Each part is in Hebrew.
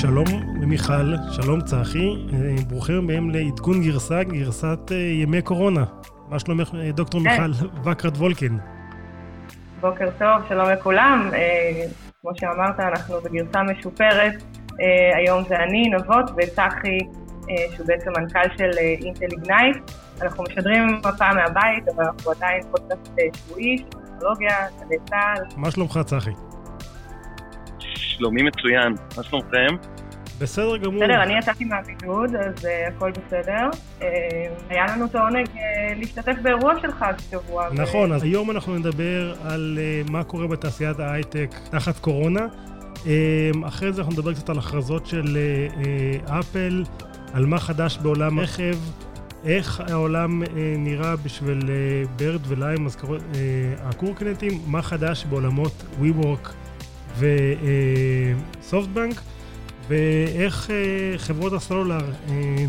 שלום למיכל, שלום צחי, אה, ברוכים הבאים לעדכון גרסה, גרסת אה, ימי קורונה. מה שלומך, אה, דוקטור כן. מיכל וקרת וולקין? בוקר טוב, שלום לכולם. כמו שאמרת, אנחנו בגרסה משופרת. היום זה אני, נבות, וצחי, שהוא בעצם מנכ"ל של אינטל איגנייט. אנחנו משדרים הפעם מהבית, אבל אנחנו עדיין פודקאסט שבועי, טכנולוגיה, גלי צה"ל. מה שלומך, צחי? שלומי מצוין, מה שלומכם? בסדר גמור. בסדר, אני יצאתי מהבידוד, אז uh, הכל בסדר. Uh, היה לנו את העונג uh, להשתתף באירוע שלך השבוע. נכון, ו... אז היום אנחנו נדבר על uh, מה קורה בתעשיית ההייטק תחת קורונה. Uh, אחרי זה אנחנו נדבר קצת על הכרזות של uh, אפל, על מה חדש בעולם רכב. איך העולם אה, נראה בשביל אה, ברד וליים, אז קורא, אה, הקורקנטים, מה חדש בעולמות WeWork וסופטבנק, ואיך אה, חברות הסלולר אה,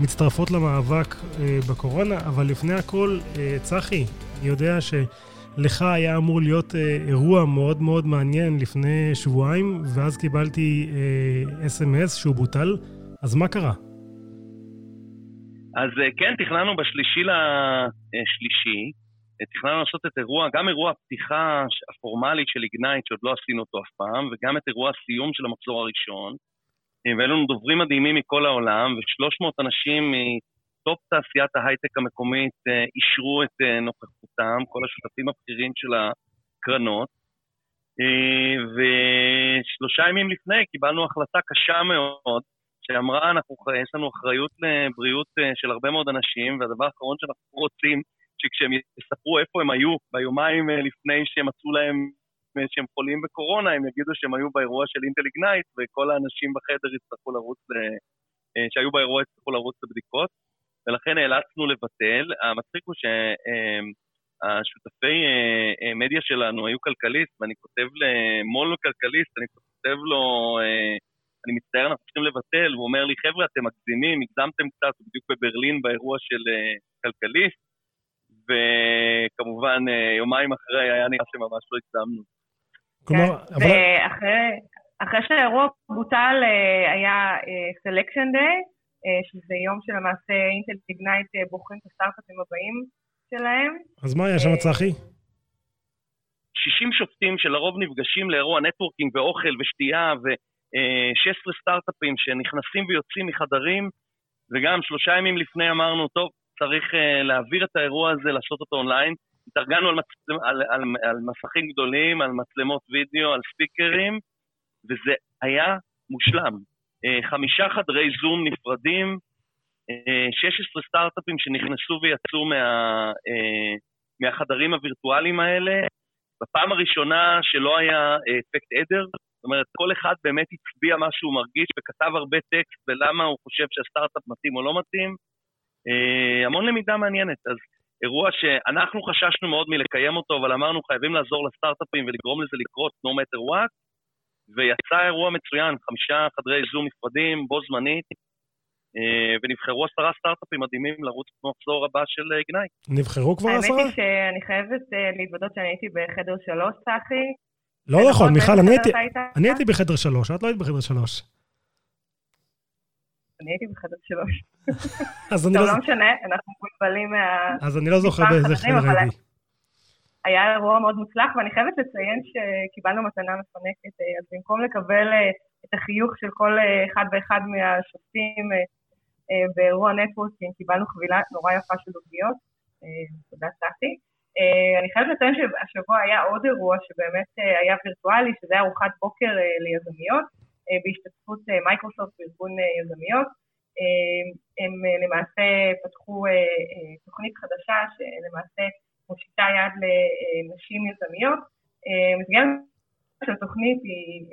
מצטרפות למאבק אה, בקורונה, אבל לפני הכל, צחי, אני יודע שלך היה אמור להיות אה, אירוע מאוד מאוד מעניין לפני שבועיים, ואז קיבלתי אס.אם.אס אה, שהוא בוטל, אז מה קרה? אז אה, כן, תכננו בשלישי לשלישי, תכננו לעשות את אירוע, גם אירוע הפתיחה הפורמלית של איגנייט, שעוד לא עשינו אותו אף פעם, וגם את אירוע הסיום של המחזור הראשון. אה, והיו לנו דוברים מדהימים מכל העולם, ו-300 אנשים מטופ תעשיית ההייטק המקומית אישרו את נוכחותם, כל השותפים הבכירים של הקרנות. ושלושה ימים לפני קיבלנו החלטה קשה מאוד, שאמרה, אנחנו, יש לנו אחריות לבריאות אה, של הרבה מאוד אנשים, והדבר האחרון שאנחנו רוצים, שכשהם יספרו איפה הם היו ביומיים אה, לפני שהם מצאו להם אה, שהם חולים בקורונה, הם יגידו שהם היו באירוע של אינטל איגנייט, וכל האנשים בחדר יצטרכו לרוץ, שהיו באירוע יצטרכו לרוץ לבדיקות, ולכן נאלצנו לבטל. המצחיק הוא שהשותפי מדיה שלנו היו כלכליסט, ואני כותב למול כלכליסט, אני כותב לו... אני מצטער, אנחנו צריכים לבטל, והוא אומר לי, חבר'ה, אתם מגזימים, הגזמתם קצת, בדיוק בברלין באירוע של אה, כלכליסט, וכמובן, אה, יומיים אחרי היה נראה שממש לא הגזמנו. כלומר, כן, אבל... ואחרי אחרי שהאירוע בוטל אה, היה selection אה, day, שזה יום שלמעשה אינטל איגנייט אה, בוחרים את הסטארט-אפים הבאים שלהם. אז מה היה שם, צחי? 60 שופטים שלרוב נפגשים לאירוע networking ואוכל ושתייה ו... 16 סטארט-אפים שנכנסים ויוצאים מחדרים, וגם שלושה ימים לפני אמרנו, טוב, צריך אה, להעביר את האירוע הזה, לעשות אותו אונליין. התארגנו על, מצל... על, על, על מסכים גדולים, על מצלמות וידאו, על ספיקרים, וזה היה מושלם. אה, חמישה חדרי זום נפרדים, uh, 16 סטארט-אפים שנכנסו ויצאו מה, מהחדרים הווירטואליים האלה. בפעם הראשונה שלא היה אפקט עדר, זאת אומרת, כל אחד באמת הצביע מה שהוא מרגיש וכתב הרבה טקסט ולמה הוא חושב שהסטארט-אפ מתאים או לא מתאים. אה, המון למידה מעניינת. אז אירוע שאנחנו חששנו מאוד מלקיים אותו, אבל אמרנו חייבים לעזור לסטארט-אפים ולגרום לזה לקרות no matter what, ויצא אירוע מצוין, חמישה חדרי זום נפרדים, בו זמנית, אה, ונבחרו עשרה סטארט-אפים מדהימים לרוץ במחזור הבא של גנאי. נבחרו כבר עשרה? האמת היא שאני חייבת אה, להתוודות שאני הייתי בחדר שלוש, צחי, לא נכון, מיכל, אני הייתי בחדר שלוש, את לא היית בחדר שלוש. אני הייתי בחדר שלוש. אז אני לא... לא משנה, אנחנו מבולבלים מה... אז אני לא זוכר באיזה חדר הייתי. היה אירוע מאוד מוצלח, ואני חייבת לציין שקיבלנו מתנה מפנקת, אה, אז במקום לקבל אה, את החיוך של כל אה, אחד ואחד מהשופטים באירוע networking, קיבלנו חבילה נורא יפה של עוגיות. תודה. אה, אני חייבת לציין שהשבוע היה עוד אירוע שבאמת היה וירטואלי, שזה היה ארוחת בוקר ליזמיות, בהשתתפות מייקרוסופט וארגון יזמיות. אה, הם אה, למעשה פתחו אה, תוכנית חדשה שלמעשה מושיטה יד לנשים יזמיות. מסגרת של התוכנית היא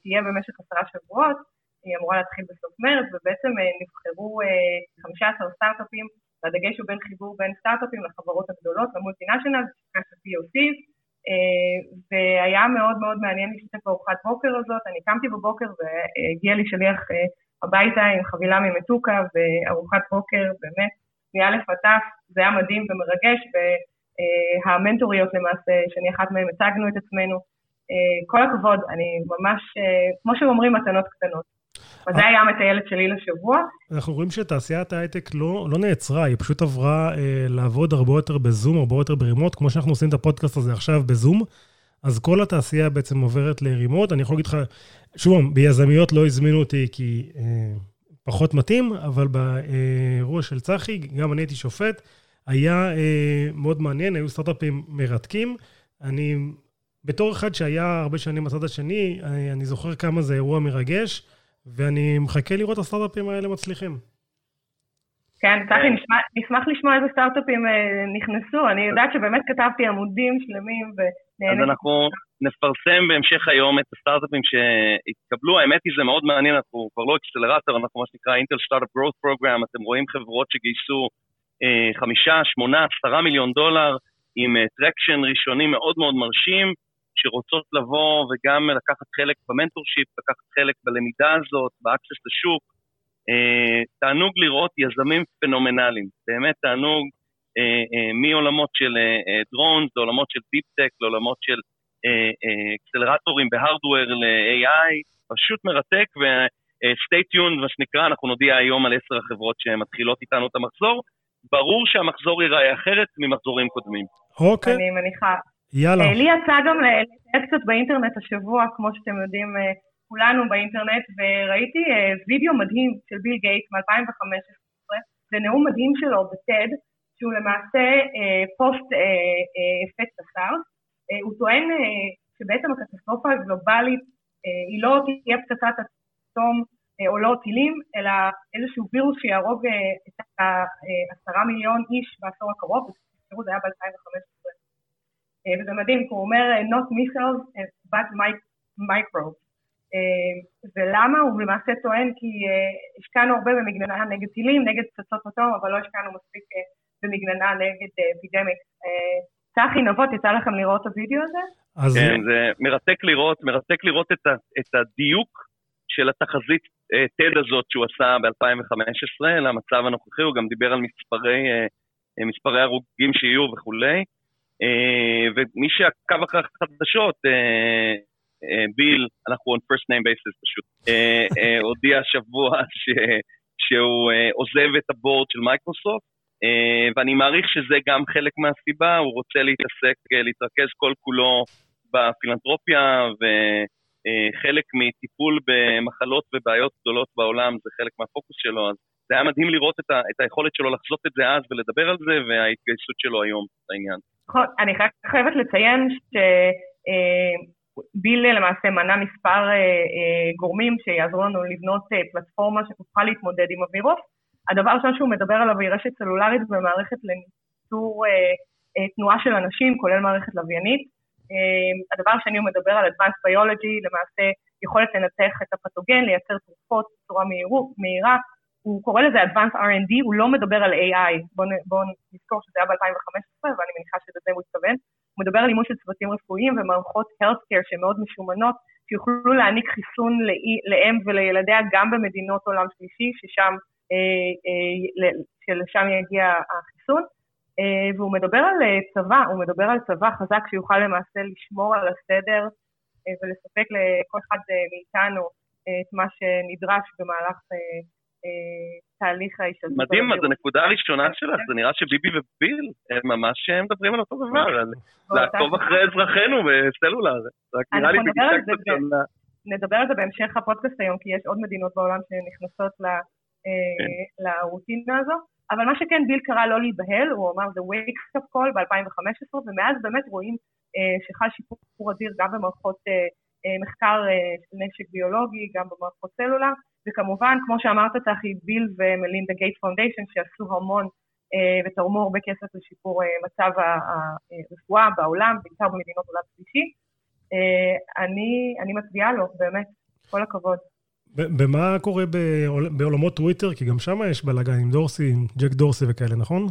תהיה במשך עשרה שבועות, היא אמורה להתחיל בסוף מרץ, ובעצם נבחרו uh, 15 סטארט-אפים והדגש הוא בין חיבור בין סטארט-אפים לחברות הגדולות, למולטינשיונל, בשיטה של POC, והיה מאוד מאוד מעניין להשתתף בארוחת בוקר הזאת. אני קמתי בבוקר והגיע לי שליח אה, הביתה עם חבילה ממתוקה וארוחת בוקר, באמת, מאלף עד תף, זה היה מדהים ומרגש, והמנטוריות למעשה, שאני אחת מהן, הצגנו את עצמנו. כל הכבוד, אני ממש, כמו שאומרים, מתנות קטנות. אז זה היה המטיילת שלי לשבוע. אנחנו רואים שתעשיית ההייטק לא, לא נעצרה, היא פשוט עברה אה, לעבוד הרבה יותר בזום, הרבה יותר ברימוט, כמו שאנחנו עושים את הפודקאסט הזה עכשיו בזום. אז כל התעשייה בעצם עוברת לרימוט. אני יכול להגיד לך, שוב, ביזמיות לא הזמינו אותי כי אה, פחות מתאים, אבל באירוע של צחי, גם אני הייתי שופט, היה אה, מאוד מעניין, היו סטארט-אפים מרתקים. אני, בתור אחד שהיה הרבה שנים בצד השני, אני, אני זוכר כמה זה אירוע מרגש, ואני מחכה לראות את הסטארט-אפים האלה מצליחים. כן, צחי, נשמח לשמוע איזה סטארט-אפים אה, נכנסו. אני יודעת שבאמת כתבתי עמודים שלמים ונהניתי. אז אנחנו נפרסם בהמשך היום את הסטארט-אפים שהתקבלו. האמת היא, זה מאוד מעניין, אנחנו כבר לא אקסלרטור, אנחנו מה שנקרא אינטל סטארט-אפ גרוט פרוגרם. אתם רואים חברות שגייסו אה, חמישה, שמונה, עשרה מיליון דולר, עם traction אה, ראשוני מאוד מאוד מרשים, שרוצות לבוא וגם לקחת חלק ב mentorship, לקחת חלק בלמידה הזאת, ב access לשוק. אה, תענוג לראות יזמים פנומנליים, באמת תענוג מעולמות של drones, לעולמות של deep-tech, לעולמות של אקסלרטורים ב hardware ל-AI, פשוט מרתק, ו-stay tuned, מה שנקרא, אנחנו נודיע היום על עשר החברות שמתחילות איתנו את המחזור. ברור שהמחזור ייראה אחרת ממחזורים קודמים. אוקיי. אני מניחה. יאללה. לי יצא גם לתאר קצת באינטרנט השבוע, כמו שאתם יודעים, כולנו באינטרנט, וראיתי אה, וידאו מדהים של ביל גייט מ-2015, זה נאום מדהים שלו בטד, שהוא למעשה אה, פוסט אה, אפקט השר. הוא טוען שבעצם הקטסטרופה הגלובלית היא לא תהיה פצצת אטום או לא טילים, אלא איזשהו וירוס שיהרוג את העשרה מיליון איש בעשור הקרוב, ותזכרו זה היה ב-2015. וזה מדהים, כי הוא אומר not missiles but microbes. אה, ולמה? הוא למעשה טוען כי אה, השקענו הרבה במגננה נגד טילים, נגד פצצות אטום, אבל לא השקענו מספיק אה, במגננה נגד אפידמיק. צחי נבות, יצא לכם לראות את הוידאו הזה? כן, זה מרתק לראות, מרתק לראות את, ה, את הדיוק של התחזית TED הזאת שהוא עשה ב-2015 למצב הנוכחי, הוא גם דיבר על מספרי, מספרי הרוגים שיהיו וכולי. ומי שעקב אחרי החדשות, אה, ביל, אנחנו on first name basis פשוט, אה, אה, הודיע השבוע שהוא עוזב את הבורד של מייקרוסופט, ואני מעריך שזה גם חלק מהסיבה, הוא רוצה להתעסק, להתרכז כל כולו בפילנטרופיה, וחלק מטיפול במחלות ובעיות גדולות בעולם זה חלק מהפוקוס שלו, אז זה היה מדהים לראות את, ה, את היכולת שלו לחזות את זה אז ולדבר על זה, וההתגייסות שלו היום לעניין. נכון, אני חייבת לציין ש... ביל למעשה מנה מספר אה, אה, גורמים שיעזרו לנו לבנות אה, פלטפורמה שתוכל להתמודד עם הווירוס. הדבר הראשון שהוא מדבר עליו היא רשת סלולרית ומערכת לניצור תנועה של אנשים, כולל מערכת לוויינית. הדבר השני הוא מדבר על Advanced Biology, למעשה יכולת לנתח את הפתוגן, לייצר תרופות בצורה מהירה. הוא קורא לזה Advanced R&D, הוא לא מדבר על AI. בואו בוא נזכור שזה היה ב-2015, ואני מניחה שלזה הוא התכוון. הוא מדבר על אימוץ של צוותים רפואיים ומערכות healthcare מאוד משומנות, שיוכלו להעניק חיסון לאם ולילדיה גם במדינות עולם שלישי, ששם, אה, אה, שלשם יגיע החיסון. אה, והוא מדבר על צבא, הוא מדבר על צבא חזק שיוכל למעשה לשמור על הסדר ולספק לכל אחד מאיתנו את מה שנדרש במהלך תהליך ההשתלטות. מדהים, אז הנקודה הראשונה שלך, זה נראה שביבי וביל הם ממש מדברים על אותו דבר, על לעקוב אחרי אזרחינו בסלולר. רק נראה לי בגישה קצת שונה. נדבר על זה בהמשך הפודקאסט היום, כי יש עוד מדינות בעולם שנכנסות אה, כן. לרוטינה הזו. אבל מה שכן, ביל קרא לא להיבהל, הוא אמר זה wake up call ב-2015, ומאז באמת רואים אה, שחל שיפור אדיר גם במערכות אה, מחקר של נשק ביולוגי, גם במערכות סלולר, וכמובן, כמו שאמרת, צחי, ביל ומלינדה גייטס foundation, שעשו המון אה, ותרמו הרבה כסף לשיפור אה, מצב הרפואה בעולם, בעיקר במדינות עולם שלישי. אה, אני, אני מצדיעה לו, באמת, כל הכבוד. ומה קורה בעולמות טוויטר? כי גם שם יש בלאגן עם דורסי, עם ג'ק דורסי וכאלה, נכון?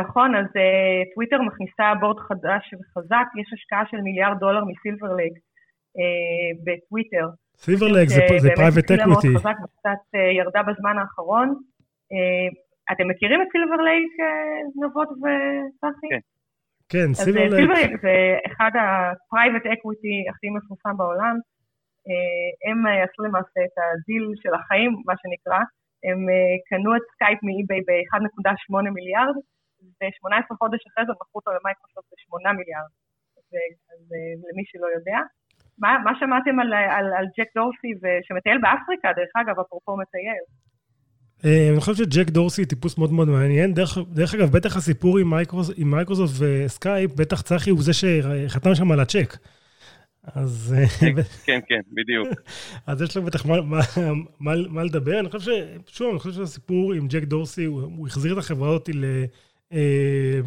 נכון, אז אה, טוויטר מכניסה board חדש וחזק, יש השקעה של מיליארד דולר מסילבר לייק אה, בטוויטר. סילברלייק זה private equity. מאוד חזק וקצת אה, ירדה בזמן האחרון. אה, אתם מכירים את סילברלייק, אה, נבות וצחי? כן. כן, סילברלייק. סילברלייק זה אחד ה private equity הכי מפורסם בעולם. הם עשו למעשה את הדיל של החיים, מה שנקרא, הם קנו את סקייפ מאיביי ב-1.8 מיליארד, ו-18 חודש אחרי זה מכרו אותו למייקרוסופט ב-8 מיליארד. אז למי שלא יודע. מה, מה שמעתם על, על, על ג'ק דורסי שמטייל באפריקה, דרך אגב, אפרופו מטייל? אה, אני חושב שג'ק דורסי טיפוס מאוד מאוד מעניין. דרך, דרך אגב, בטח הסיפור עם מייקרוסופט וסקייפ, בטח צחי הוא זה שחתם שם על הצ'ק. אז... אה, כן, כן, כן, בדיוק. אז יש לו בטח מה, מה, מה, מה לדבר. אני חושב ש... שוב, אני חושב שהסיפור עם ג'ק דורסי, הוא, הוא החזיר את החברה אותי ל... אה,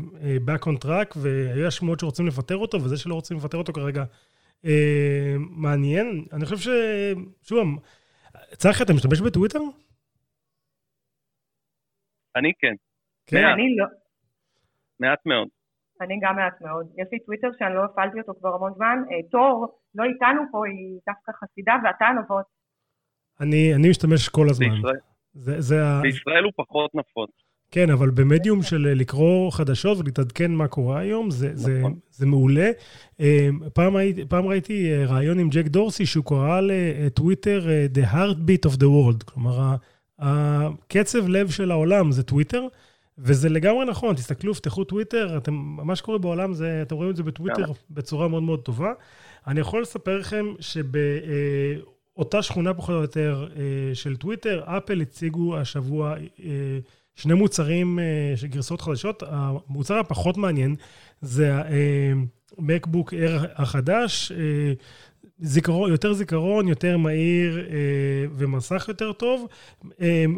back on track, והיו שמועות שרוצים לפטר אותו, וזה שלא רוצים לפטר אותו כרגע אה, מעניין. אני חושב ש... שוב, צחי, אתה משתמש בטוויטר? אני כן. כן? אני לא. מעט מאוד. אני גם מעט מאוד. יש לי טוויטר שאני לא הפעלתי אותו כבר המון זמן. אה, תור, לא איתנו פה, היא דווקא חסידה, ואתה נבות. אני, אני משתמש כל הזמן. בישראל, זה, זה בישראל ה... הוא פחות נפוץ. כן, אבל במדיום של אה, לקרוא חדשות ולהתעדכן מה קורה היום, זה, זה, נכון. זה מעולה. אה, פעם, פעם ראיתי ראיון עם ג'ק דורסי, שהוא קרא לטוויטר The Heartbeat of the World. כלומר, הקצב לב של העולם זה טוויטר, וזה לגמרי נכון. תסתכלו, פתחו טוויטר, אתם, מה שקורה בעולם, זה, אתם רואים את זה בטוויטר בצורה מאוד מאוד טובה. אני יכול לספר לכם שבאותה שכונה פחות או יותר של טוויטר, אפל הציגו השבוע... שני מוצרים, אה, גרסאות חדשות. המוצר הפחות מעניין זה ה-MacBook Air החדש, אה, זיכרון, יותר זיכרון, יותר מהיר אה, ומסך יותר טוב.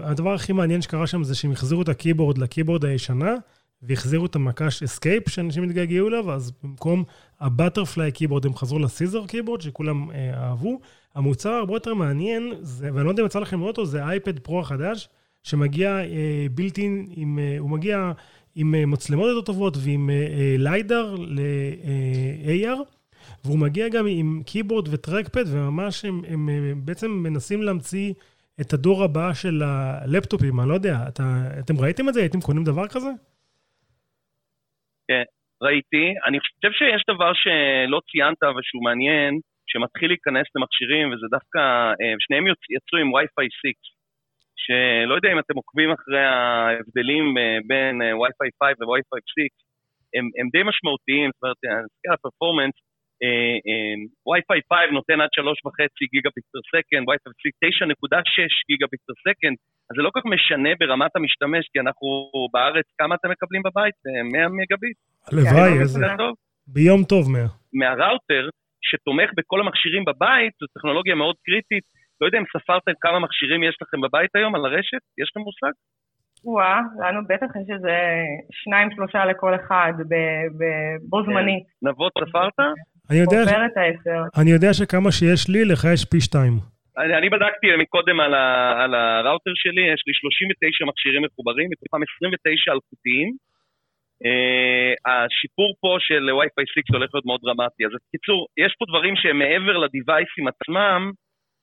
הדבר הכי מעניין שקרה שם זה שהם החזירו את ה keyboard ל keyboard הישנה, והחזירו את המקש escape שאנשים התגעגעו אליו, אז במקום ה butterfly keyboard הם חזרו ל scissor keyboard, שכולם אהבו. המוצר הרבה יותר מעניין, זה, ואני לא יודע אם יצא לכם לראות אותו, זה אייפד פרו החדש. שמגיע built-in, אה, הוא מגיע עם אה, מצלמות יותר טובות ועם ליידר ל-AR, והוא מגיע גם עם קיבורד וטרקפד, וממש הם, הם, הם בעצם מנסים להמציא את הדור הבא של הלפטופים, אני לא יודע, אתה, אתם ראיתם את זה? הייתם קונים דבר כזה? כן, ראיתי. אני חושב שיש דבר שלא ציינת ושהוא מעניין, שמתחיל להיכנס למכשירים, וזה דווקא, שניהם יצאו עם Wi-Fi 6. שלא יודע אם אתם עוקבים אחרי ההבדלים אה, בין אה, Wi-Fi 5 ו-Wi-Fi 6, הם, הם די משמעותיים, זאת אומרת, אני מסתכל על ה performance, Wi-Fi 5 נותן עד 3.5 gigabit per second, Wi-Fi 6 9.6 gigabit per second, אז זה לא כל כך משנה ברמת המשתמש, כי אנחנו בארץ, כמה אתם מקבלים בבית? 100 מגה ביט? הלוואי, איזה... ביום טוב 100. מהראוטר, שתומך בכל המכשירים בבית, זו טכנולוגיה מאוד קריטית, לא יודע אם ספרתם כמה מכשירים יש לכם בבית היום על הרשת? יש לכם מושג? וואה, לנו בטח יש איזה שניים, שלושה לכל אחד, בו כן. זמנית. נבות, ספרת? אני יודע, אני יודע שכמה שיש לי, לך יש פי שתיים. אני, אני בדקתי מקודם על, ה, על הראוטר שלי, יש לי 39 מכשירים מחוברים, מתוכם 29 אלחוטיים. Uh, השיפור פה של Wi-Fi 6 הולך להיות מאוד דרמטי. אז בקיצור, יש פה דברים שהם מעבר לדיווייסים עצמם,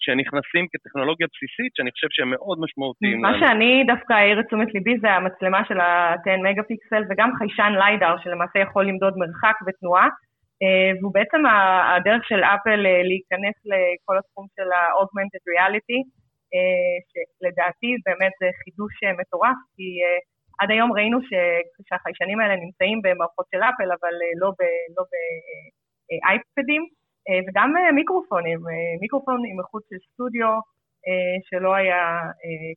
שנכנסים כטכנולוגיה בסיסית, שאני חושב שהם מאוד משמעותיים. מה שאני דווקא אעיר את תשומת ליבי זה המצלמה של ה-10 מגה פיקסל וגם חיישן ליידר, שלמעשה יכול למדוד מרחק ותנועה, והוא בעצם הדרך של אפל אה, להיכנס לכל התחום של ה-augmented reality, אה, שלדעתי באמת זה חידוש מטורף, כי עד היום ראינו שהחיישנים האלה נמצאים במערכות של אפל, אבל לא באייפדים. לא אה, וגם אה, מיקרופונים, אה, מיקרופון עם איכות של סטודיו שלא היה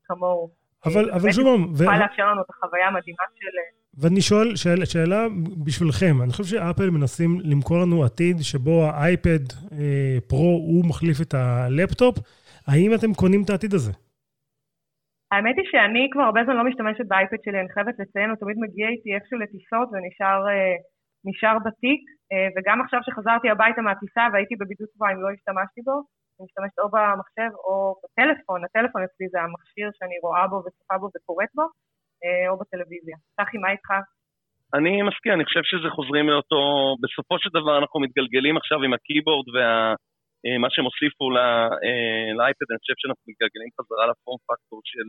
כמוהו. אבל, אבל שוב. ו... לאפשר לנו את החוויה המדהימה של... ואני שואל, שאל, שאלה בשבילכם, אני חושב שאפל מנסים למכור לנו עתיד שבו האייפד אה, פרו הוא מחליף את הלפטופ, האם אתם קונים את העתיד הזה? האמת היא שאני כבר הרבה זמן לא משתמשת באייפד שלי, אני חייבת לציין, הוא תמיד מגיע איתי איכשהו לטיסות ונשאר אה, בתיק. אה, וגם עכשיו שחזרתי הביתה מהטיסה והייתי בבידוד שבועיים לא השתמשתי בו, אני משתמשת או במחשב או בטלפון, הטלפון אצלי זה המכשיר שאני רואה בו וצופה בו וקוראת בו, או בטלוויזיה. צחי, מה איתך? אני מסכים, אני חושב שזה חוזרים לאותו, בסופו של דבר אנחנו מתגלגלים עכשיו עם ה keyboard ומה אה, שהם הוסיפו לאייפד, אני חושב שאנחנו מתגלגלים חזרה ל form factor של,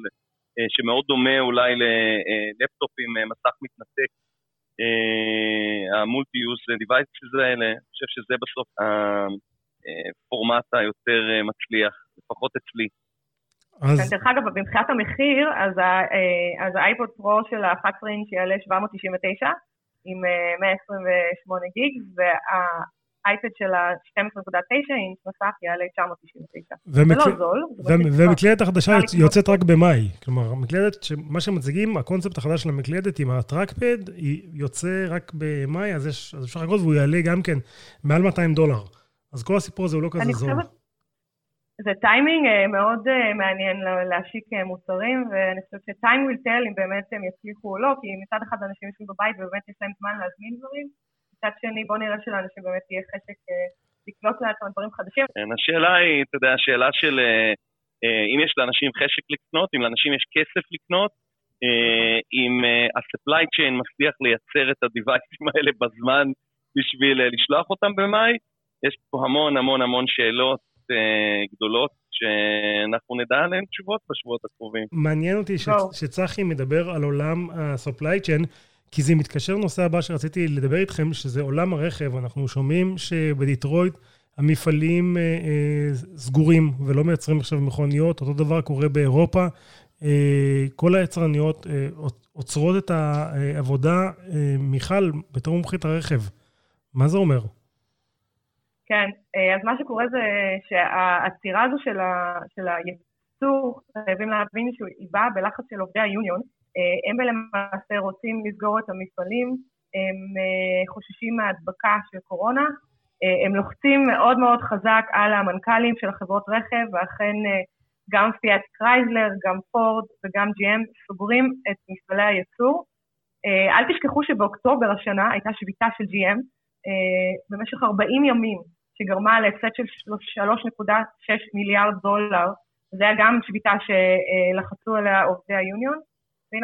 שמאוד דומה אולי ללפטופ עם מסך מתנתק המולטי-יוס דיווייסס האלה, אני חושב שזה בסוף הפורמט היותר מצליח, לפחות אצלי. אז... כן, דרך אגב, מבחינת המחיר, אז, אז האייפוד פרו של ה-11 אינץ' יעלה 799 עם 128 גיג, וה... אייפד של ה-12.9 אינץ' מסך יעלה 999. זה לא זול. והמקלדת החדשה יוצאת רק במאי. כלומר, המקלדת, מה שמציגים, הקונספט החדש של המקלדת עם הטראקפד, היא יוצא רק במאי, אז אפשר לחכות והוא יעלה גם כן מעל 200 דולר. אז כל הסיפור הזה הוא לא כזה זול. זה טיימינג אה, מאוד אה, מעניין להשיק אה, מוצרים, ואני חושבת ש time will tell אם באמת הם יצליחו או לא, כי מצד אחד אנשים יושבים בבית ובאמת יש להם זמן להזמין דברים, מצד שני, בוא נראה שלאנשים באמת יהיה חשק לקנות לעצמם דברים חדשים. כן, השאלה היא, אתה יודע, השאלה של אם יש לאנשים חשק לקנות, אם לאנשים יש כסף לקנות, אם ה-supply chain מצליח לייצר את ה-devices האלה בזמן בשביל לשלוח אותם במאי, יש פה המון המון המון שאלות גדולות שאנחנו נדע עליהן תשובות בשבועות הקרובים. מעניין אותי שצחי מדבר על עולם ה-supply chain. כי זה מתקשר לנושא הבא שרציתי לדבר איתכם, שזה עולם הרכב. אנחנו שומעים שבדיטרויט המפעלים אה, אה, סגורים ולא מייצרים עכשיו מכוניות, אותו דבר קורה באירופה. אה, כל היצרניות אה, עוצרות את העבודה. אה, מיכל, בתור מומחית הרכב, מה זה אומר? כן, אה, אז מה שקורה זה שהעצירה הזו של, ה, של הייצור, חייבים להבין שהיא באה בלחץ של עובדי היוניון, אה, הם למעשה רוצים לסגור את המפעלים, הם אה, חוששים מהדבקה של קורונה, הם לוחצים מאוד מאוד חזק על המנכ"לים של החברות רכב, ואכן גם פיאט קרייזלר, גם פורד וגם GM סוגרים את מפעלי הייצור. אל תשכחו שבאוקטובר השנה הייתה שביתה של GM במשך 40 ימים, שגרמה להפסד של 3.6 מיליארד דולר. זה היה גם שביתה שלחצו עליה עובדי היוניון.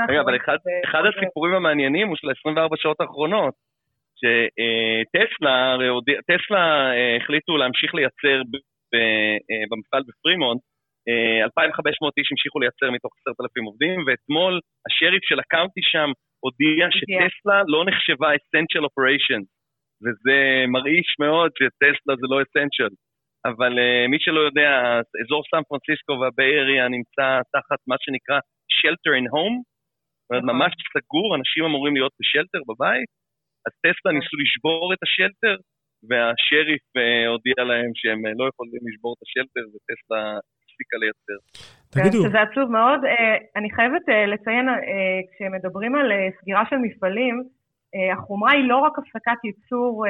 רגע, אבל אחד, אחד הסיפורים המעניינים הוא של 24 שעות האחרונות, שטסלה, טסלה אה, החליטו להמשיך לייצר אה, במפעל בפרימונט, 2,500 אה, איש המשיכו לייצר מתוך 10,000 עובדים, ואתמול השריף של הקאונטי שם הודיע שטסלה לא נחשבה essential operation, וזה מרעיש מאוד שטסלה זה לא essential. אבל uh, מי שלא יודע, אזור סן פרנסיסקו והביי נמצא תחת מה שנקרא shelter in home, זאת אומרת, ממש סגור, אנשים אמורים להיות בשלטר בבית, אז טסלה ניסו לשבור את השלטר, והשריף אה, הודיע להם שהם אה, לא יכולים לשבור את השלטר, וטסלה הפסיקה לייצר. תגידו. שזה עצוב מאוד. אה, אני חייבת לציין, כשמדברים על סגירה של מפעלים, החומרה היא לא רק הפסקת ייצור,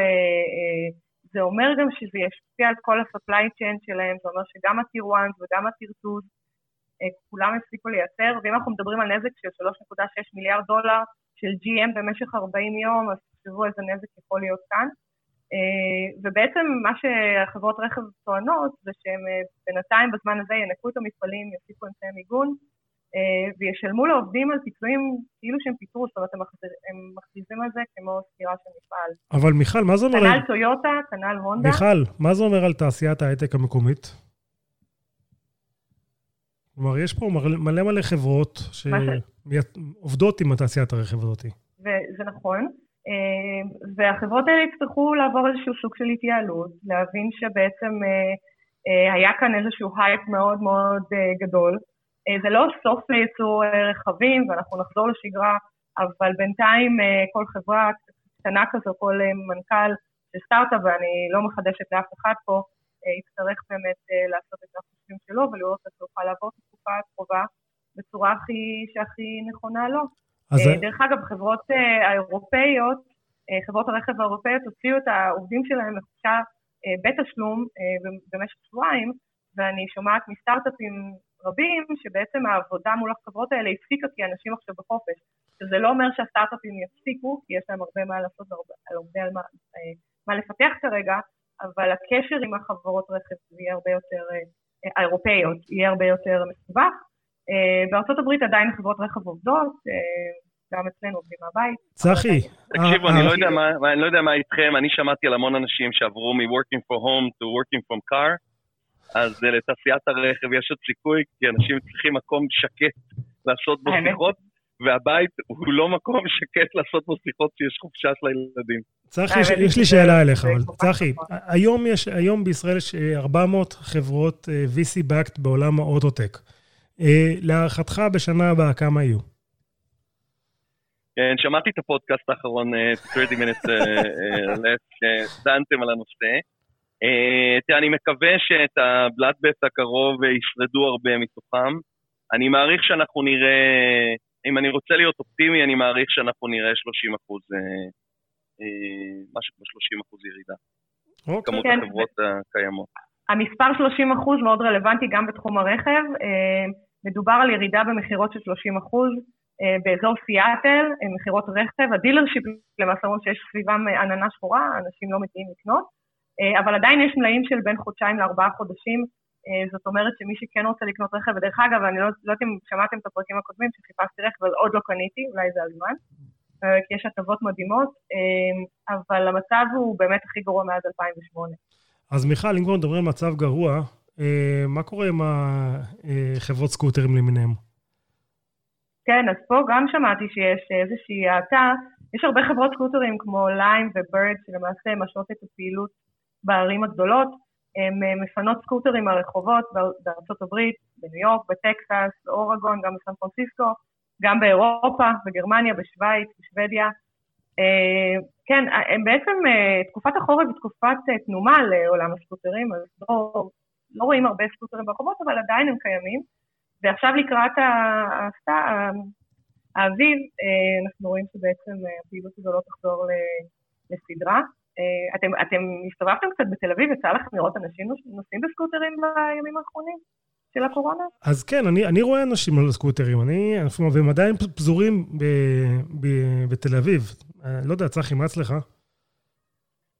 זה אומר גם שזה ישפיע על כל ה-supply chain שלהם, זה אומר שגם ה-Tier 1 וגם ה-Tier 2 אה, כולם הפסיקו לייצר, ואם אנחנו מדברים על נזק של 3.6 מיליארד דולר של GM במשך 40 יום, אז תחשבו איזה נזק יכול להיות כאן. אה, ובעצם מה שהחברות רכב טוענות זה שהם אה, בינתיים בזמן הזה ינקו את המפעלים, יוסיפו אמצעי מיגון וישלמו לעובדים על פיצויים כאילו שהם פיטרו, זאת אומרת הם מכריזים על זה כמו סגירה של מפעל. אבל מיכל, מה זה אומר... כנ"ל טויוטה, כנ"ל הונדה. מיכל, מה זה אומר על תעשיית ההייטק המקומית? כלומר, יש פה מלא מלא חברות שעובדות עם התעשיית הרכב הזאת. זה נכון, אה, והחברות האלה יצטרכו לעבור איזשהו סוג של התייעלות, להבין שבעצם אה, אה, היה כאן איזשהו הייפ מאוד מאוד גדול. זה לא סוף לייצור רכבים, ואנחנו נחזור לשגרה, אבל בינתיים כל חברה קטנה כזו, כל מנכ"ל של סטארט-אפ, ואני לא מחדשת לאף אחד פה, יצטרך באמת לעשות את החושבים שלו ולראות איך הוא יוכל לעבור את התקופה הקרובה בצורה הכי, שהכי נכונה לו. אז... דרך אגב, חברות האירופאיות, חברות הרכב האירופאיות הוציאו את העובדים שלהם לחופשה בתשלום במשך שבועיים, ואני שומעת מסטארט-אפים רבים שבעצם העבודה מול החברות האלה הפסיקה כי אנשים עכשיו בחופש. שזה לא אומר שהסטארט-אפים יפסיקו, כי יש להם הרבה מה לעשות, הרבה על מה, מה לפתח כרגע, אבל הקשר עם החברות רכב יהיה הרבה יותר, אה, האירופאיות, יהיה הרבה יותר מסובך. אה, בארצות הברית עדיין חברות רכב עובדות, אה, גם אצלנו עובדים מהבית. צחי. תקשיבו, אני לא, לא יודע מה איתכם, אני שמעתי על המון אנשים שעברו מ-working for home to working from car, אז לתעשיית הרכב יש עוד סיכוי, כי אנשים צריכים מקום שקט לעשות בו שיחות, והבית הוא לא מקום שקט לעשות בו שיחות כשיש חופשה של הילדים. צחי, יש לי שאלה אליך, אבל צחי, היום יש, היום בישראל יש 400 חברות VC-Backed בעולם האוטוטק. להערכתך בשנה הבאה כמה יהיו? כן, שמעתי את הפודקאסט האחרון, 30 minutes left, שדנתם על הנושא. תראה, אני מקווה שאת הבלאדבט הקרוב ישרדו הרבה מתוכם. אני מעריך שאנחנו נראה, אם אני רוצה להיות אופטימי, אני מעריך שאנחנו נראה 30 אחוז, משהו כמו 30 אחוז ירידה. אוקיי. כמות כן. החברות הקיימות. המספר 30 אחוז מאוד רלוונטי גם בתחום הרכב. מדובר על ירידה במכירות של 30 אחוז. אה, באזור סיאטל, מכירות רכב, ה dealership למעשה אומרים שיש סביבם אה, עננה שחורה, אנשים לא מגיעים לקנות, אה, אבל עדיין יש מלאים של בין חודשיים לארבעה חודשים, זאת אומרת שמי שכן רוצה לקנות רכב, ודרך אגב, אני לא, לא יודעת אם שמעתם את הפרקים הקודמים שחיפשתי רכב, אבל עוד לא קניתי, אולי זה הזמן, כי יש הטבות מדהימות, אבל המצב הוא באמת הכי גרוע מאז 2008. אז מיכל, אם כבר מדברים על מצב גרוע, מה קורה עם החברות סקוטרים למיניהם? כן, אז פה גם שמעתי שיש איזושהי האטה. יש הרבה חברות סקוטרים כמו ליים ובירד, שלמעשה משרות את הפעילות בערים הגדולות. הן אה, מפנות סקוטרים מהרחובות בארצות הברית, בניו יורק, בטקסס, באורגון, גם בסן פרנסיסקו, גם באירופה, בגרמניה, בשוויץ, בשוודיה. אה, כן, הם בעצם, אה, תקופת החורף היא תקופת תנומה לעולם הסקוטרים, אז לא, לא רואים הרבה סקוטרים ברחובות, אבל עדיין הם קיימים. ועכשיו לקראת האביב, אה, אנחנו רואים שבעצם אה, הפעילות הזו לא תחזור לסדרה. אה, אתם, אתם הסתובבתם קצת בתל אביב, יצא לכם לראות אנשים נוסעים בסקוטרים בימים האחרונים? של הקורונה? אז כן, אני, אני רואה אנשים על סקוטרים, אני, והם עדיין פזורים ב, ב, בתל אביב. לא יודע, צחי, מה אצלך?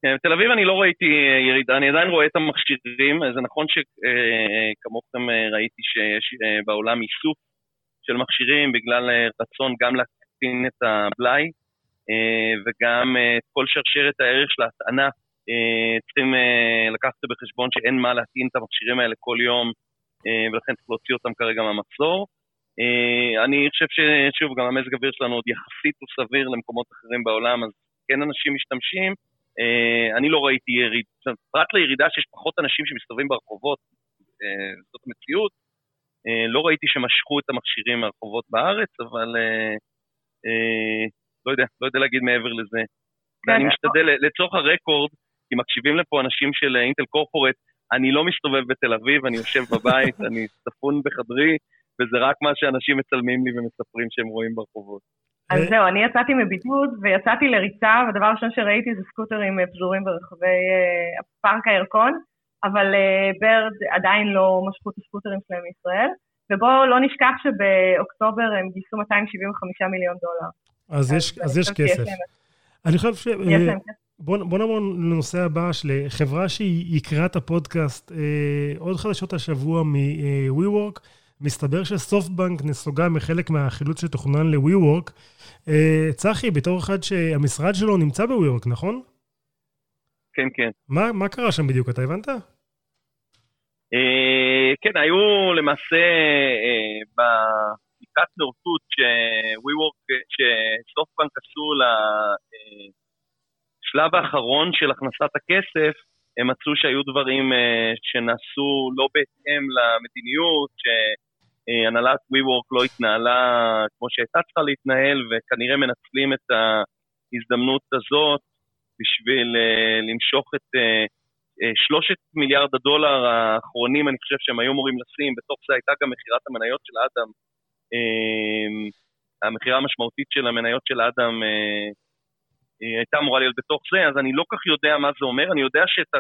כן, בתל אביב אני לא ראיתי אה, ירידה, אני עדיין רואה את המכשירים, זה נכון שכמוכם אה, ראיתי שיש אה, בעולם איסוף של מכשירים בגלל רצון גם להקטין את הבלאי וגם את כל שרשרת הערך של ההטענה. צריכים לקחת בחשבון שאין מה להטעין את המכשירים האלה כל יום ולכן צריך להוציא אותם כרגע מהמחזור. אני חושב ששוב, גם המזג האוויר שלנו עוד יחסית הוא סביר למקומות אחרים בעולם, אז כן אנשים משתמשים. אה, אני לא ראיתי יריד, פרט לירידה שיש פחות אנשים שמסתובבים ברחובות, אה, זאת המציאות, אה, לא ראיתי שמשכו את המכשירים מהרחובות בארץ, אבל לא יודע, לא יודע להגיד מעבר לזה. כן, ואני משתדל, לצורך הרקורד, כי מקשיבים לפה אנשים של אינטל קורפורט, אני לא מסתובב בתל אביב, אני יושב בבית, אני ספון בחדרי, וזה רק מה שאנשים מצלמים לי ומספרים שהם רואים ברחובות. אז זהו, אני יצאתי מבידוד ויצאתי לריצה, והדבר הראשון שראיתי זה סקוטרים אה, פזורים ברחבי אה, פארק הירקון, אבל אה, ברד עדיין לא משכו את הסקוטרים שלהם מישראל, ובואו לא נשכח שבאוקטובר הם גייסו 275 מיליון דולר. אז, אז, יש, אז יש כסף. אני חושב ש... בוא, בוא נעבור לנושא הבא של חברה שהיא יקרה את הפודקאסט, אה, עוד חדשות השבוע מ-WeWork. מסתבר שסופטבנק נסוגה מחלק מהחילוץ שתוכנן ל-WeWork. אה, צחי, בתור אחד שהמשרד שלו נמצא ב-WeWork, נכון? כן, כן. מה, מה קרה שם בדיוק, אתה הבנת? אה, כן, היו למעשה אה, בבדיקת נאותות ש-WeWork, שסופטבנק עשו לשלב האחרון של הכנסת הכסף, הם מצאו שהיו דברים שנעשו לא בהתאם למדיניות, ש... הנהלת WeWork לא התנהלה כמו שהייתה צריכה להתנהל, וכנראה מנצלים את ההזדמנות הזאת בשביל למשוך את שלושת מיליארד הדולר האחרונים, אני חושב שהם היו אמורים לשים, בתוך זה הייתה גם מכירת המניות של אדם, המכירה המשמעותית של המניות של אדם uh, הייתה אמורה להיות בתוך זה, אז אני לא כך יודע מה זה אומר, אני יודע שאת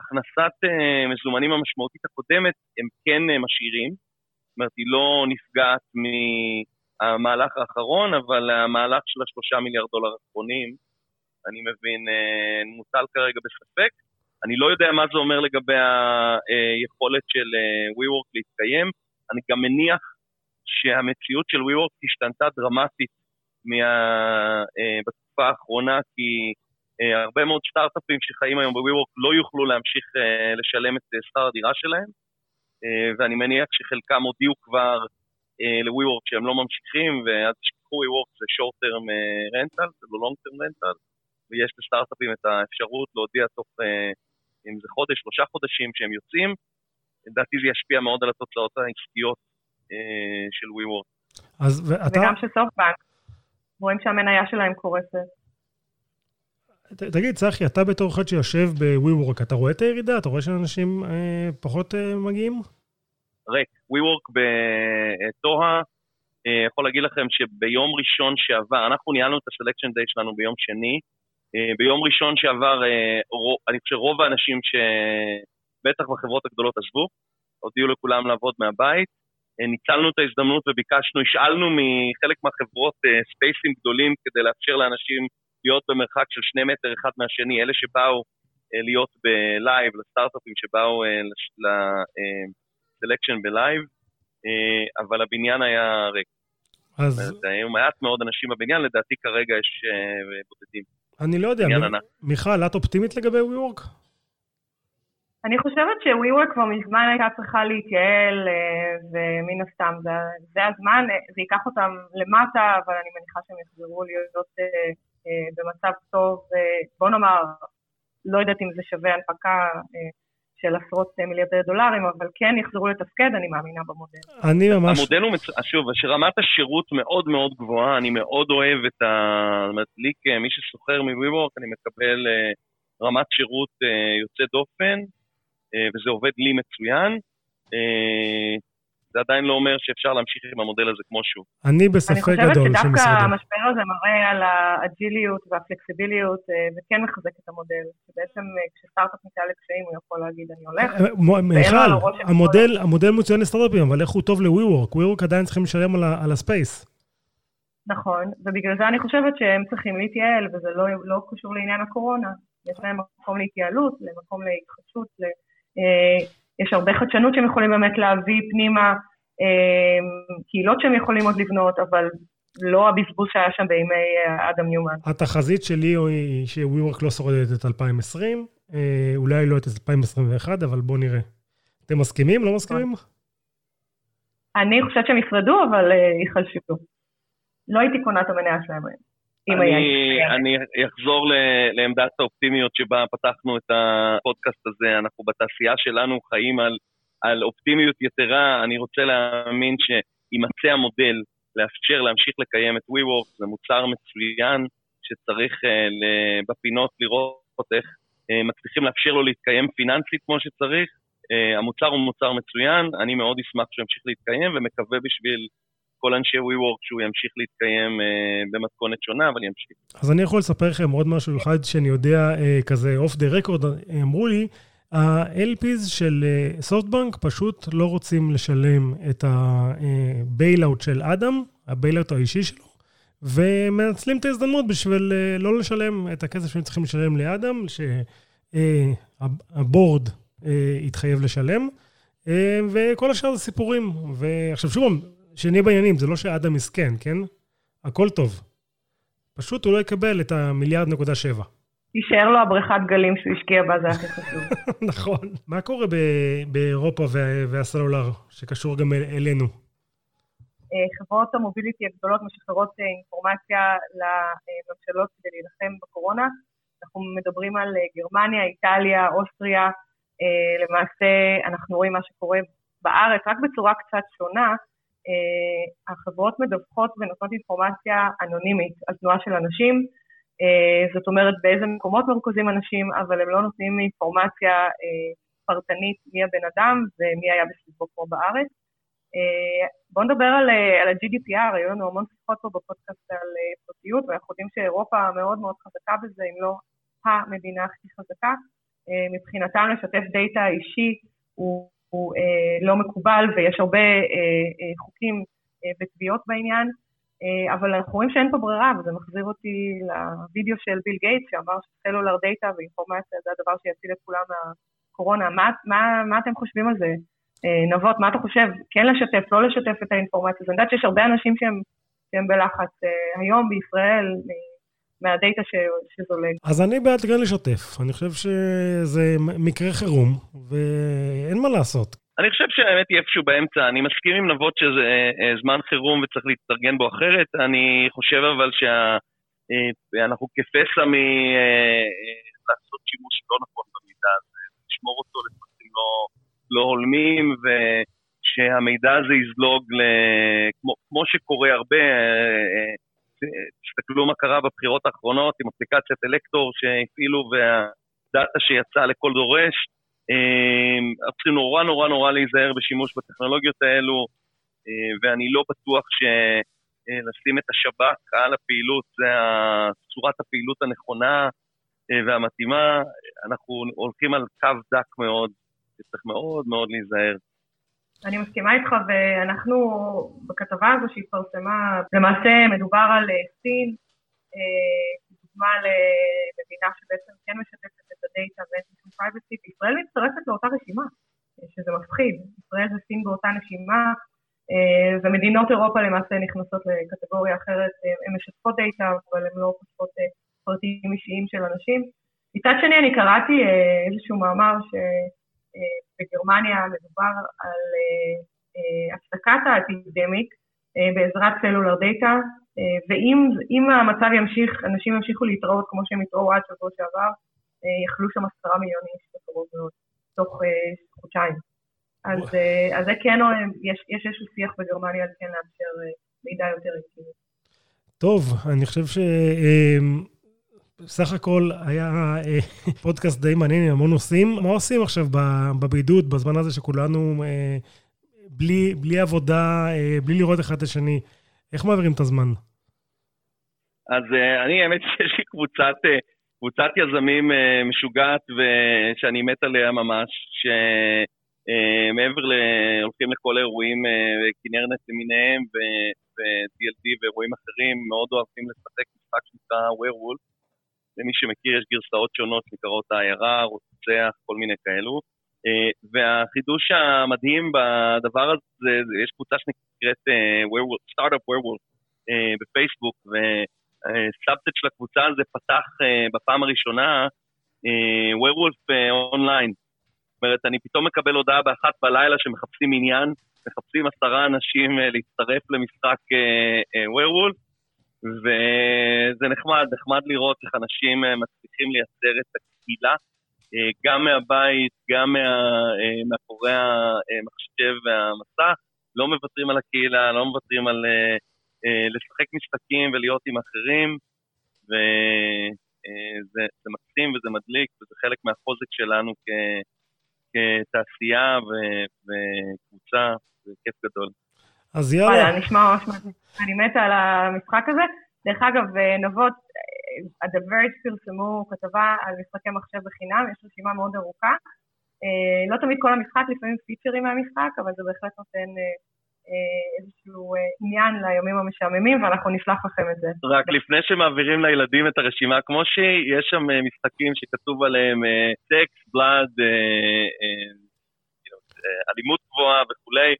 הכנסת uh, מזומנים המשמעותית הקודמת הם כן uh, משאירים, זאת אומרת, היא לא נפגעת מהמהלך האחרון, אבל המהלך של השלושה מיליארד דולר האחרונים, אני מבין, אה, מוטל כרגע בספק. אני לא יודע מה זה אומר לגבי היכולת של אה, WeWork להתקיים. אני גם מניח שהמציאות של WeWork השתנתה דרמטית מה, אה, בתקופה האחרונה, כי הרבה מאוד סטארט-אפים שחיים היום ב-WeWork לא יוכלו להמשיך לשלם את שכר הדירה שלהם. אה, ואני מניח שחלקם הודיעו כבר ל-WeWork שהם לא ממשיכים, ואז תשכחו WeWork זה short term rental, זה לא long term rental, ויש לסטארט-אפים את האפשרות להודיע תוך, אם זה חודש, שלושה חודשים שהם יוצאים, לדעתי זה ישפיע מאוד על התוצאות העסקיות של WeWork. אז ואתה... וגם של סופטבנק, רואים שהמניה שלהם קורסת. תגיד, צחי, אתה בתור אחד שיושב ב-WeWork, אתה רואה את הירידה? אתה רואה שאנשים אה, פחות אה, מגיעים? ריק. WeWork בטוהה, אה, יכול להגיד לכם שביום ראשון שעבר, אנחנו ניהלנו את ה-Selection Day שלנו ביום שני, אה, ביום ראשון שעבר, אה, רוב, אני חושב שרוב האנשים שבטח בחברות הגדולות עזבו, הודיעו לכולם לעבוד מהבית. אה, ניצלנו את ההזדמנות וביקשנו, השאלנו מחלק מהחברות אה, ספייסים גדולים כדי לאפשר לאנשים להיות במרחק של שני מטר אחד מהשני, אלה שבאו אה, להיות בלייב, לסטארט-אפים שבאו לסלקשן בלייב, אבל הבניין היה ריק. אז... היו מעט מאוד אנשים בבניין, לדעתי כרגע יש בודדים. אני לא יודע, מיכל, את אופטימית לגבי WeWork? אני חושבת ש-WeWork כבר מזמן הייתה צריכה להתייעל, אה, ומן הסתם זה, זה הזמן, אה, זה ייקח אותם למטה, אבל אני מניחה שהם יחזרו להיות אה, במצב טוב, בוא נאמר, לא יודעת אם זה שווה הנפקה של עשרות מיליארדי דולרים, אבל כן יחזרו לתפקד, אני מאמינה במודל. אני ממש... המודל הוא, מצ... שוב, שרמת השירות מאוד מאוד גבוהה, אני מאוד אוהב את ה... זאת אומרת, לי כמי שסוחר מ-WeWork, אני מקבל רמת שירות יוצא דופן. אה, וזה עובד לי מצוין. אה, זה עדיין לא אומר שאפשר להמשיך עם המודל הזה כמו שהוא. אני בספק גדול שמשרדו. אני חושבת שדווקא המשבר הזה מראה על האג'יליות והפלקסיביליות אה, וכן מחזק את המודל. שבעצם כשסטארט-אפ נקרא לקשיים הוא יכול להגיד אני הולך. מיכל, המודל, המודל מצוין לסטארט-אפים, אבל איך הוא טוב ל-WeWork? WeWork עדיין צריכים לשלם על הספייס. נכון, ובגלל זה אני חושבת שהם צריכים להתייעל, וזה לא, לא קשור לעניין הקורונה. יש להם מקום להתייעלות, למקום להתחדשות, יש הרבה חדשנות שהם יכולים באמת להביא פנימה, אה, קהילות שהם יכולים עוד לבנות, אבל לא הבזבוז שהיה שם בימי אה, אדם ניומן. התחזית שלי היא ש-WeWork לא שורדת את 2020, אולי לא את 2021, אבל בואו נראה. אתם מסכימים? לא מסכימים? אני חושבת שהם ישרדו, אבל ייחלשו. לא הייתי קונה את המניה שלהם היום. אני, אני אחזור לעמדת האופטימיות שבה פתחנו את הפודקאסט הזה. אנחנו בתעשייה שלנו חיים על, על אופטימיות יתרה. אני רוצה להאמין שימצא המודל לאפשר להמשיך לקיים את WeWork, זה מוצר מצוין שצריך uh, בפינות לראות איך uh, מצליחים לאפשר לו להתקיים פיננסית כמו שצריך. Uh, המוצר הוא מוצר מצוין, אני מאוד אשמח שהוא ימשיך להתקיים ומקווה בשביל כל אנשי WeWork שהוא ימשיך להתקיים אה, במתכונת שונה, אבל ימשיך. אז אני יכול לספר לכם עוד משהו אחד שאני יודע, אה, כזה אוף דה רקורד, אמרו לי, ה-LPs של סופטבנק אה, פשוט לא רוצים לשלם את ה bailout של אדם, ה bailout האישי שלו, ומנצלים את ההזדמנות בשביל לא לשלם את הכסף שהם צריכים לשלם לאדם, שה board התחייב לשלם. וכל השאר זה סיפורים. ועכשיו שוב, שנהיה בעניינים, זה לא שאדם מסכן, כן? הכל טוב. פשוט הוא לא יקבל את המיליארד נקודה שבע. יישאר לו הבריכת גלים שהוא השקיע בה, זה הכי חשוב. נכון. מה קורה באירופה והסלולר, שקשור גם אלינו? אה, חברות המוביליטי הגדולות משחררות אה, אינפורמציה לממשלות כדי להילחם בקורונה. אנחנו מדברים על אה, גרמניה, איטליה, אוסטריה. למעשה, אנחנו רואים מה שקורה בארץ, רק בצורה קצת שונה. אה, החברות מדווחות ונותנות אינפורמציה אנונימית על תנועה של אנשים, אה, זאת אומרת באיזה מקומות מרוכזים אנשים, אבל הם לא נותנים אינפורמציה אה, פרטנית מי הבן אדם ומי היה בסביבו פה בארץ. בואו נדבר על, על ה-GDPR, היו לנו המון שיחות פה בפודקאסט על פרטיות, ואנחנו יודעים שאירופה מאוד מאוד חזקה בזה, אם לא המדינה הכי חזקה. מבחינתם לשתף דאטה אישי הוא הוא אה, לא מקובל ויש הרבה אה, אה, חוקים אה, ותביעות בעניין, אה, אבל אנחנו רואים שאין פה ברירה, וזה מחזיר אותי לוידאו של ביל גייטס שאמר ש cellular data ואינפורמציה זה הדבר שיציל את כולם מהקורונה. מה, מה, מה אתם חושבים על זה? אה, נבות, מה אתה חושב? כן לשתף, לא לשתף את האינפורמציה? אני יודעת שיש הרבה אנשים שהם, שהם בלחץ. אה, היום בישראל, אה, מהדאטה שזולג. אז אני בעד כן לשתף. אני חושב שזה מקרה חירום, ואין מה לעשות. אני חושב שהאמת היא איפשהו באמצע. אני מסכים עם נבות שזה אה, זמן חירום וצריך להתארגן בו אחרת. אני חושב אבל שאנחנו כפסע מ... לעשות שימוש לא נכון במידע הזה, לשמור אותו לפרטים לא, לא הולמים, ושהמידע הזה יזלוג, ל... כמו, כמו שקורה הרבה, תסתכלו מה קרה בבחירות האחרונות עם אפליקציית אלקטור שהפעילו והדאטה שיצא לכל דורש. אנחנו צריכים נורא נורא נורא להיזהר בשימוש בטכנולוגיות האלו, ואני לא בטוח שלשים את השב"כ על הפעילות זה צורת הפעילות הנכונה והמתאימה. אנחנו הולכים על קו דק מאוד, צריך מאוד מאוד להיזהר. אני מסכימה איתך, ואנחנו, בכתבה הזו שהתפרסמה, למעשה מדובר על אה, סין, אה, דוגמה למדינה שבעצם כן משתפת את הדאטה שום privacy, וישראל מצטרפת לאותה רשימה, אה, שזה מפחיד. ישראל וסין באותה נשימה, ומדינות אירופה למעשה נכנסות לקטגוריה אחרת, הן משתפות דאטה, אבל הן לא חושפות פרטים אישיים של אנשים. מצד שני, אני קראתי איזשהו מאמר ש... בגרמניה מדובר על אה, אה, הפסקת האפידמיק אה, בעזרת סלולר דאטה, ואם המצב ימשיך, אנשים ימשיכו להתראות כמו שהם התראו עד שבוע שעבר, יכלו שם עשרה מיליון איש בקרוב מאוד, תוך חודשיים. אז, אז זה כן, יש, איזשהו שיח בגרמניה על כן לאפשר מידע יותר איטי. טוב, אני חושב ש... בסך הכל היה אה, פודקאסט די מעניין עם המון נושאים. מה עושים עכשיו בבידוד, בזמן הזה שכולנו אה, בלי, בלי עבודה, אה, בלי לראות אחד את השני? איך מעבירים את הזמן? אז אני, האמת שיש לי קבוצת, קבוצת יזמים משוגעת שאני מת עליה ממש, שמעבר ל... הולכים לכל האירועים, כנרנט למיניהם ו-DLD ואירועים אחרים, מאוד אוהבים לשחק משחק שנקרא Werewolf. למי שמכיר, יש גרסאות שונות שנקראות העיירה, רוצח, כל מיני כאלו. אה, והחידוש המדהים בדבר הזה, יש קבוצה שנקראת סטארט-אפ ווירוולף בפייסבוק, וסאבטט של הקבוצה הזה פתח בפעם הראשונה ווירוולף אונליין. זאת אומרת, אני פתאום מקבל הודעה באחת בלילה שמחפשים עניין, מחפשים עשרה אנשים להצטרף למשחק ווירוולף, וזה נחמד, נחמד לראות איך אנשים אה, מצליחים לייצר את הקהילה, אה, גם מהבית, גם מה, אה, מאחורי המחשב והמסך, לא מוותרים על הקהילה, לא מוותרים על לשחק משחקים ולהיות עם אחרים, וזה מקסים וזה מדליק, וזה חלק מהחוזק שלנו כ, כתעשייה וקבוצה, זה כיף גדול. אז יאללה. וואלה, נשמע ממש מדהים. אני מתה על המשחק הזה. דרך אגב, אה, נבות, ה-The Verge פרסמו כתבה על משחקי מחשב בחינם, יש רשימה מאוד ארוכה. אה, לא תמיד כל המשחק, לפעמים פיצ'רים מהמשחק, אבל זה בהחלט נותן אה, איזשהו עניין לימים המשעממים, ואנחנו נשלח לכם את זה. רק לפני שמעבירים לילדים את הרשימה כמו שהיא, יש שם משחקים שכתוב עליהם סקס, בלאד, אלימות גבוהה וכולי.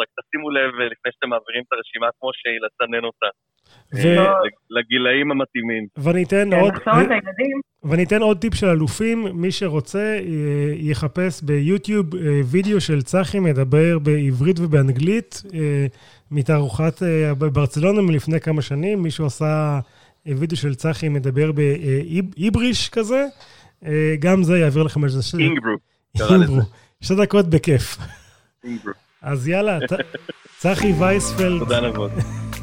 רק תשימו לב אה, לפני שאתם מעבירים את הרשימה כמו שהיא, לסנן אותה. ו... אה, לגילאים המתאימים. ואני אתן כן, עוד... ואני אתן עוד טיפ של אלופים, מי שרוצה אה, יחפש ביוטיוב וידאו של צחי מדבר בעברית ובאנגלית, מתערוכת ברצלונה מלפני כמה שנים, מישהו עשה וידאו של צחי מדבר באיבריש כזה, גם זה יעביר לכם איזה... אינגברו. אינגברו. שתי דקות בכיף. אינגברו. אז יאללה, צחי וייספלד. תודה נבות.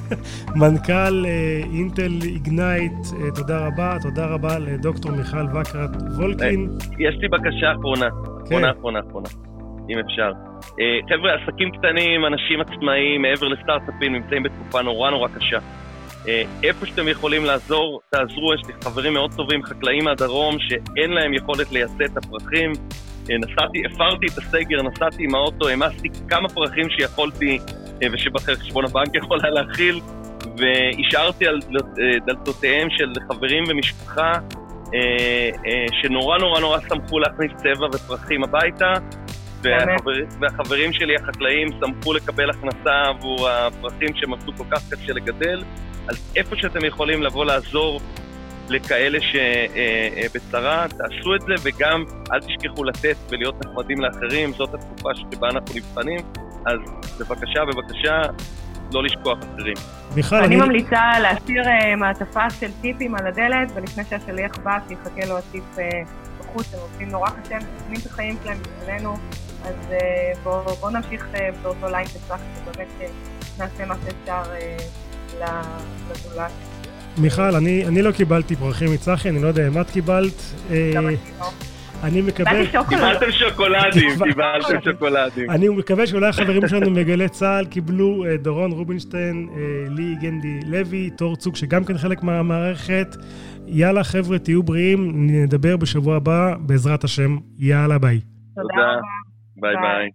מנכ"ל אה, אינטל איגנייט, אה, תודה רבה. תודה רבה לדוקטור מיכל וקרת וולקין. יש לי בקשה אחרונה. כן. אחרונה, אחרונה, אחרונה, אם אפשר. אה, חבר'ה, עסקים קטנים, אנשים עצמאיים, מעבר לסטארט-אפים, נמצאים בתקופה נורא נורא קשה. איפה שאתם יכולים לעזור, תעזרו, יש לי חברים מאוד טובים, חקלאים מהדרום, שאין להם יכולת לייצא את הפרחים. אה, נסעתי, הפרתי את הסגר, נסעתי עם האוטו, העמסתי כמה פרחים שיכולתי אה, ושבחשבון הבנק יכול היה להכיל, והשארתי על אה, דלתותיהם של חברים ומשפחה שנורא נורא נורא שמחו להכניס צבע ופרחים הביתה, והחבר, והחברים שלי החקלאים שמחו לקבל הכנסה עבור הפרחים שהם עבדו כל כך קשה לגדל, אז איפה שאתם יכולים לבוא לעזור, לכאלה שבצרה, תעשו את זה וגם אל תשכחו לתת ולהיות נחמדים לאחרים, זאת התקופה שבה אנחנו נבחנים, אז בבקשה, בבקשה, לא לשכוח אחרים. מיכל, אני... אני ממליצה להשאיר uh, מעטפה של טיפים על הדלת, ולפני שהשליח בא, שיחכה לו הטיפ uh, בחוץ, הם עובדים נורא קשה, הם מסכנים את החיים שלהם בשבילנו, אז uh, בואו בוא נמשיך uh, באותו ליין שצריך, ובאמת נעשה מה שאפשר uh, לזולת. מיכל, אני, אני לא קיבלתי פרחים מצחי, אני לא יודע אם את קיבלת. גם אני לא. אני מקווה... קיבלתם שוקולדים, קיבלתם שוקולדים. אני מקווה שאולי החברים שלנו מגלי צה"ל קיבלו אה, דורון רובינשטיין, אה, לי גנדי לוי, תור צוק שגם כן חלק מהמערכת. יאללה חבר'ה, תהיו בריאים, נדבר בשבוע הבא, בעזרת השם. יאללה, ביי. תודה. ביי ביי.